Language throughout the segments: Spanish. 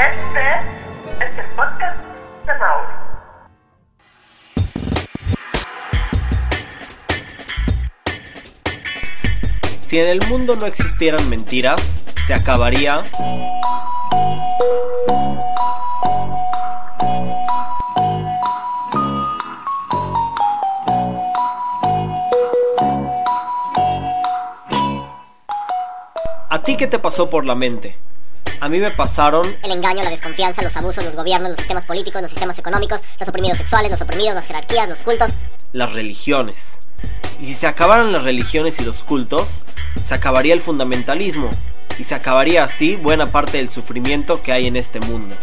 Este es el podcast de Mauro. Si en el mundo no existieran mentiras, se acabaría ¿A ti qué te pasó por la mente? A mí me pasaron El engaño, la desconfianza, los abusos, los gobiernos, los sistemas políticos, los sistemas económicos, los oprimidos sexuales, los oprimidos, las jerarquías, los cultos. las religiones. Y si se acabaran las religiones y los cultos, se acabaría el fundamentalismo. Y se acabaría así buena parte del sufrimiento que hay en este mundo.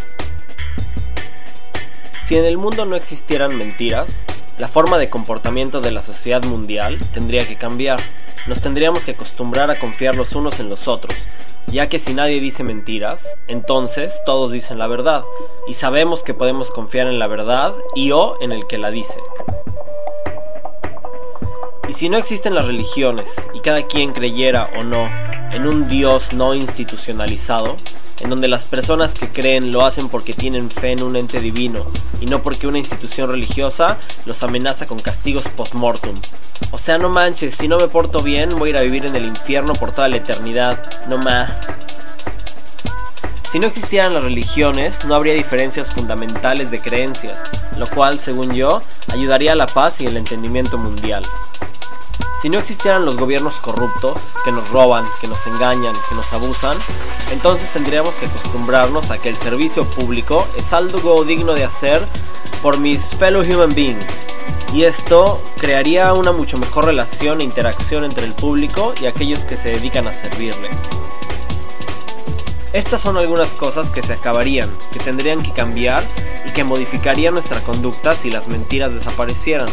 Si en el mundo no existieran mentiras, la forma de comportamiento de la sociedad mundial tendría que cambiar. Nos tendríamos que acostumbrar a confiar los unos en los otros, ya que si nadie dice mentiras, entonces todos dicen la verdad, y sabemos que podemos confiar en la verdad y o en el que la dice. Y si no existen las religiones y cada quien creyera o no en un Dios no institucionalizado, en donde las personas que creen lo hacen porque tienen fe en un ente divino y no porque una institución religiosa los amenaza con castigos post-mortem. O sea, no manches, si no me porto bien voy a ir a vivir en el infierno por toda la eternidad. No ma. Si no existieran las religiones, no habría diferencias fundamentales de creencias, lo cual, según yo, ayudaría a la paz y el entendimiento mundial. Si no existieran los gobiernos corruptos, que nos roban, que nos engañan, que nos abusan, entonces tendríamos que acostumbrarnos a que el servicio público es algo digno de hacer por mis fellow human beings. Y esto crearía una mucho mejor relación e interacción entre el público y aquellos que se dedican a servirle. Estas son algunas cosas que se acabarían, que tendrían que cambiar y que modificarían nuestra conducta si las mentiras desaparecieran.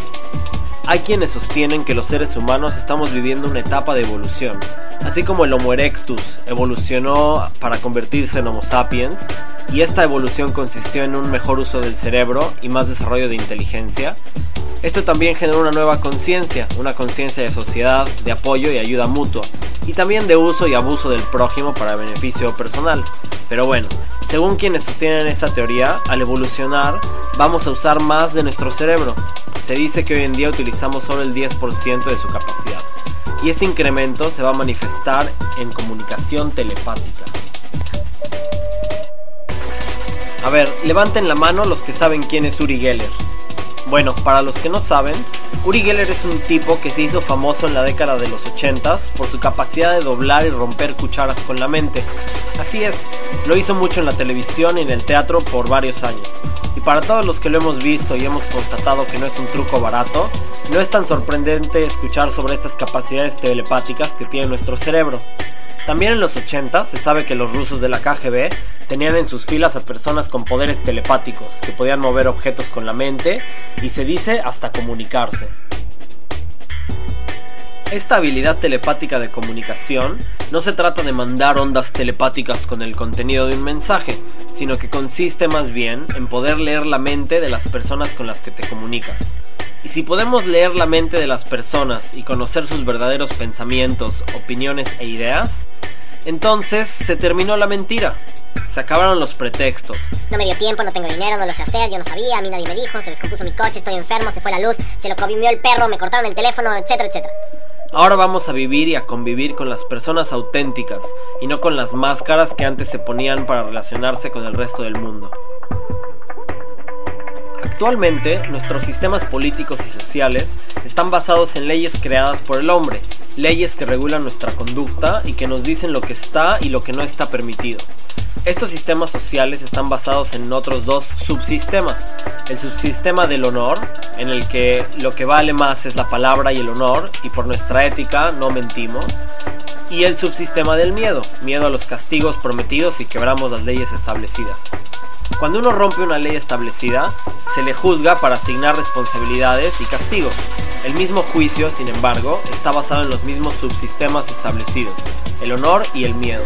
Hay quienes sostienen que los seres humanos estamos viviendo una etapa de evolución. Así como el Homo erectus evolucionó para convertirse en Homo sapiens, y esta evolución consistió en un mejor uso del cerebro y más desarrollo de inteligencia, esto también generó una nueva conciencia, una conciencia de sociedad, de apoyo y ayuda mutua, y también de uso y abuso del prójimo para beneficio personal. Pero bueno, según quienes sostienen esta teoría, al evolucionar vamos a usar más de nuestro cerebro. Se dice que hoy en día utilizamos solo el 10% de su capacidad. Y este incremento se va a manifestar en comunicación telepática. A ver, levanten la mano los que saben quién es Uri Geller. Bueno, para los que no saben, Uri Geller es un tipo que se hizo famoso en la década de los 80s por su capacidad de doblar y romper cucharas con la mente. Así es, lo hizo mucho en la televisión y en el teatro por varios años. Para todos los que lo hemos visto y hemos constatado que no es un truco barato, no es tan sorprendente escuchar sobre estas capacidades telepáticas que tiene nuestro cerebro. También en los 80 se sabe que los rusos de la KGB tenían en sus filas a personas con poderes telepáticos que podían mover objetos con la mente y se dice hasta comunicarse. Esta habilidad telepática de comunicación no se trata de mandar ondas telepáticas con el contenido de un mensaje, sino que consiste más bien en poder leer la mente de las personas con las que te comunicas. Y si podemos leer la mente de las personas y conocer sus verdaderos pensamientos, opiniones e ideas, entonces se terminó la mentira. Se acabaron los pretextos. No me dio tiempo, no tengo dinero, no lo sé hacer, yo no sabía, a mí nadie me dijo, se descompuso mi coche, estoy enfermo, se fue la luz, se lo comió el perro, me cortaron el teléfono, etcétera, etcétera. Ahora vamos a vivir y a convivir con las personas auténticas y no con las máscaras que antes se ponían para relacionarse con el resto del mundo. Actualmente, nuestros sistemas políticos y sociales están basados en leyes creadas por el hombre, leyes que regulan nuestra conducta y que nos dicen lo que está y lo que no está permitido. Estos sistemas sociales están basados en otros dos subsistemas. El subsistema del honor, en el que lo que vale más es la palabra y el honor, y por nuestra ética no mentimos. Y el subsistema del miedo, miedo a los castigos prometidos y quebramos las leyes establecidas. Cuando uno rompe una ley establecida, se le juzga para asignar responsabilidades y castigos. El mismo juicio, sin embargo, está basado en los mismos subsistemas establecidos, el honor y el miedo.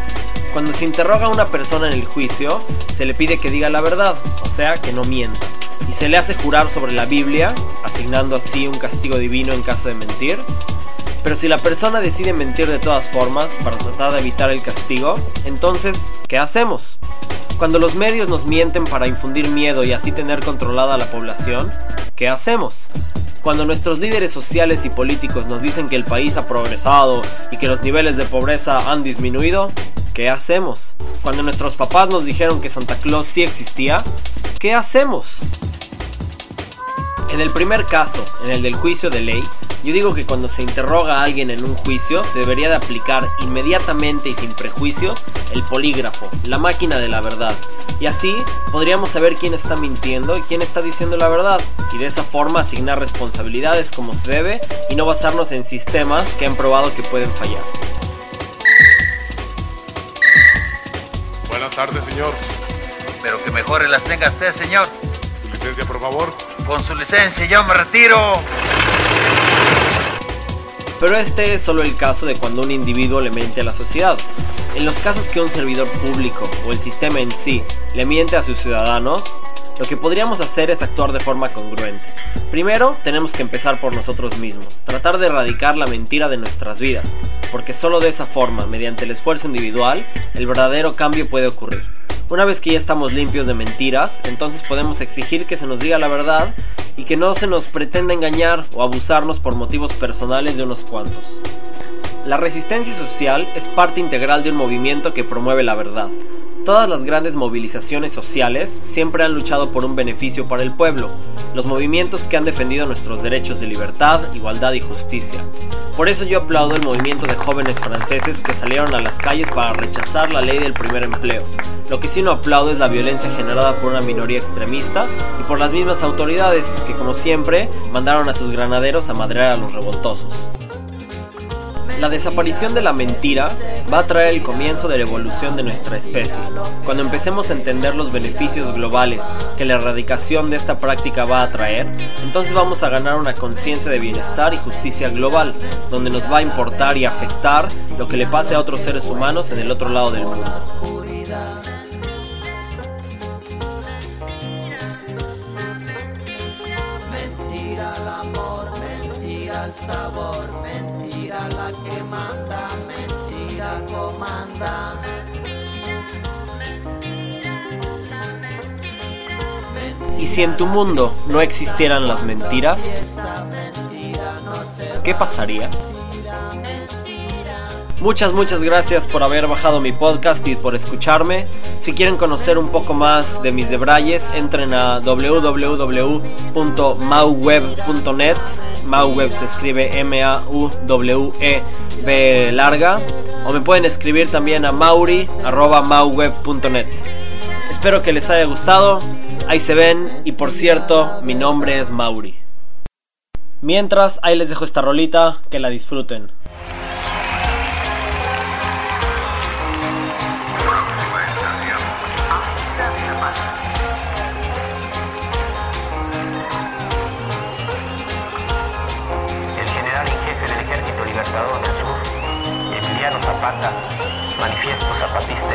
Cuando se interroga a una persona en el juicio, se le pide que diga la verdad, o sea, que no mienta. Y se le hace jurar sobre la Biblia, asignando así un castigo divino en caso de mentir. Pero si la persona decide mentir de todas formas para tratar de evitar el castigo, entonces, ¿qué hacemos? Cuando los medios nos mienten para infundir miedo y así tener controlada a la población, ¿qué hacemos? Cuando nuestros líderes sociales y políticos nos dicen que el país ha progresado y que los niveles de pobreza han disminuido, ¿qué hacemos? Cuando nuestros papás nos dijeron que Santa Claus sí existía, ¿qué hacemos? En el primer caso, en el del juicio de ley, yo digo que cuando se interroga a alguien en un juicio, se debería de aplicar inmediatamente y sin prejuicios el polígrafo, la máquina de la verdad. Y así podríamos saber quién está mintiendo y quién está diciendo la verdad, y de esa forma asignar responsabilidades como se debe y no basarnos en sistemas que han probado que pueden fallar. Buenas tardes, señor. Pero que mejores las tenga usted, señor. Su licencia, por favor. Con su licencia yo me retiro. Pero este es solo el caso de cuando un individuo le miente a la sociedad. En los casos que un servidor público o el sistema en sí le miente a sus ciudadanos, lo que podríamos hacer es actuar de forma congruente. Primero, tenemos que empezar por nosotros mismos, tratar de erradicar la mentira de nuestras vidas, porque solo de esa forma, mediante el esfuerzo individual, el verdadero cambio puede ocurrir. Una vez que ya estamos limpios de mentiras, entonces podemos exigir que se nos diga la verdad y que no se nos pretenda engañar o abusarnos por motivos personales de unos cuantos. La resistencia social es parte integral de un movimiento que promueve la verdad. Todas las grandes movilizaciones sociales siempre han luchado por un beneficio para el pueblo, los movimientos que han defendido nuestros derechos de libertad, igualdad y justicia. Por eso yo aplaudo el movimiento de jóvenes franceses que salieron a las calles para rechazar la ley del primer empleo. Lo que sí no aplaudo es la violencia generada por una minoría extremista y por las mismas autoridades que como siempre mandaron a sus granaderos a madrear a los revoltosos. La desaparición de la mentira va a traer el comienzo de la evolución de nuestra especie. Cuando empecemos a entender los beneficios globales que la erradicación de esta práctica va a traer, entonces vamos a ganar una conciencia de bienestar y justicia global, donde nos va a importar y afectar lo que le pase a otros seres humanos en el otro lado del mundo. Mentira al amor, mentira al sabor, la que manda, mentira comanda. Y si en tu mundo no existieran las mentiras, ¿qué pasaría? Muchas, muchas gracias por haber bajado mi podcast y por escucharme. Si quieren conocer un poco más de mis debrayes, entren a www.mauweb.net. Mauweb se escribe M-A-U-W-E-B larga. O me pueden escribir también a mauri.mauweb.net. Espero que les haya gustado. Ahí se ven. Y por cierto, mi nombre es Mauri. Mientras, ahí les dejo esta rolita. Que la disfruten.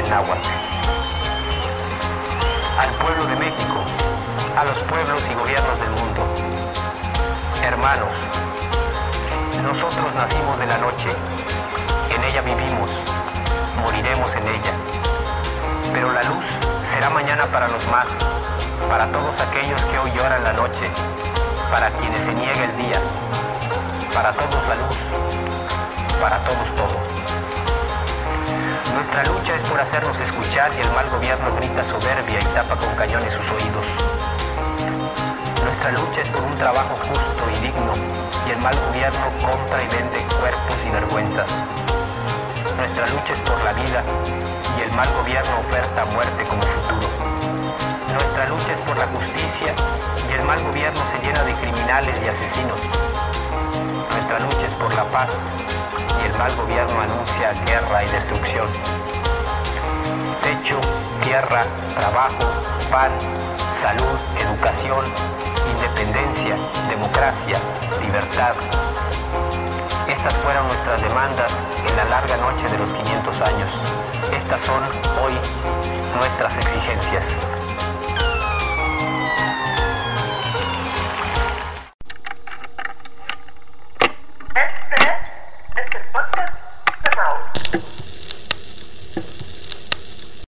Náhuatl. Al pueblo de México, a los pueblos y gobiernos del mundo, hermanos, nosotros nacimos de la noche, en ella vivimos, moriremos en ella, pero la luz será mañana para los más, para todos aquellos que hoy lloran la noche, para quienes se niega el día, para todos la luz, para todos todo. Nuestra lucha es por hacernos escuchar y el mal gobierno grita soberbia y tapa con cañones sus oídos. Nuestra lucha es por un trabajo justo y digno y el mal gobierno compra y vende cuerpos y vergüenzas. Nuestra lucha es por la vida y el mal gobierno oferta muerte como futuro. Nuestra lucha es por la justicia y el mal gobierno se llena de criminales y asesinos. Nuestra lucha es por la paz y el mal gobierno anuncia guerra y destrucción. Techo, tierra, trabajo, pan, salud, educación, independencia, democracia, libertad. Estas fueron nuestras demandas en la larga noche de los 500 años. Estas son hoy nuestras exigencias.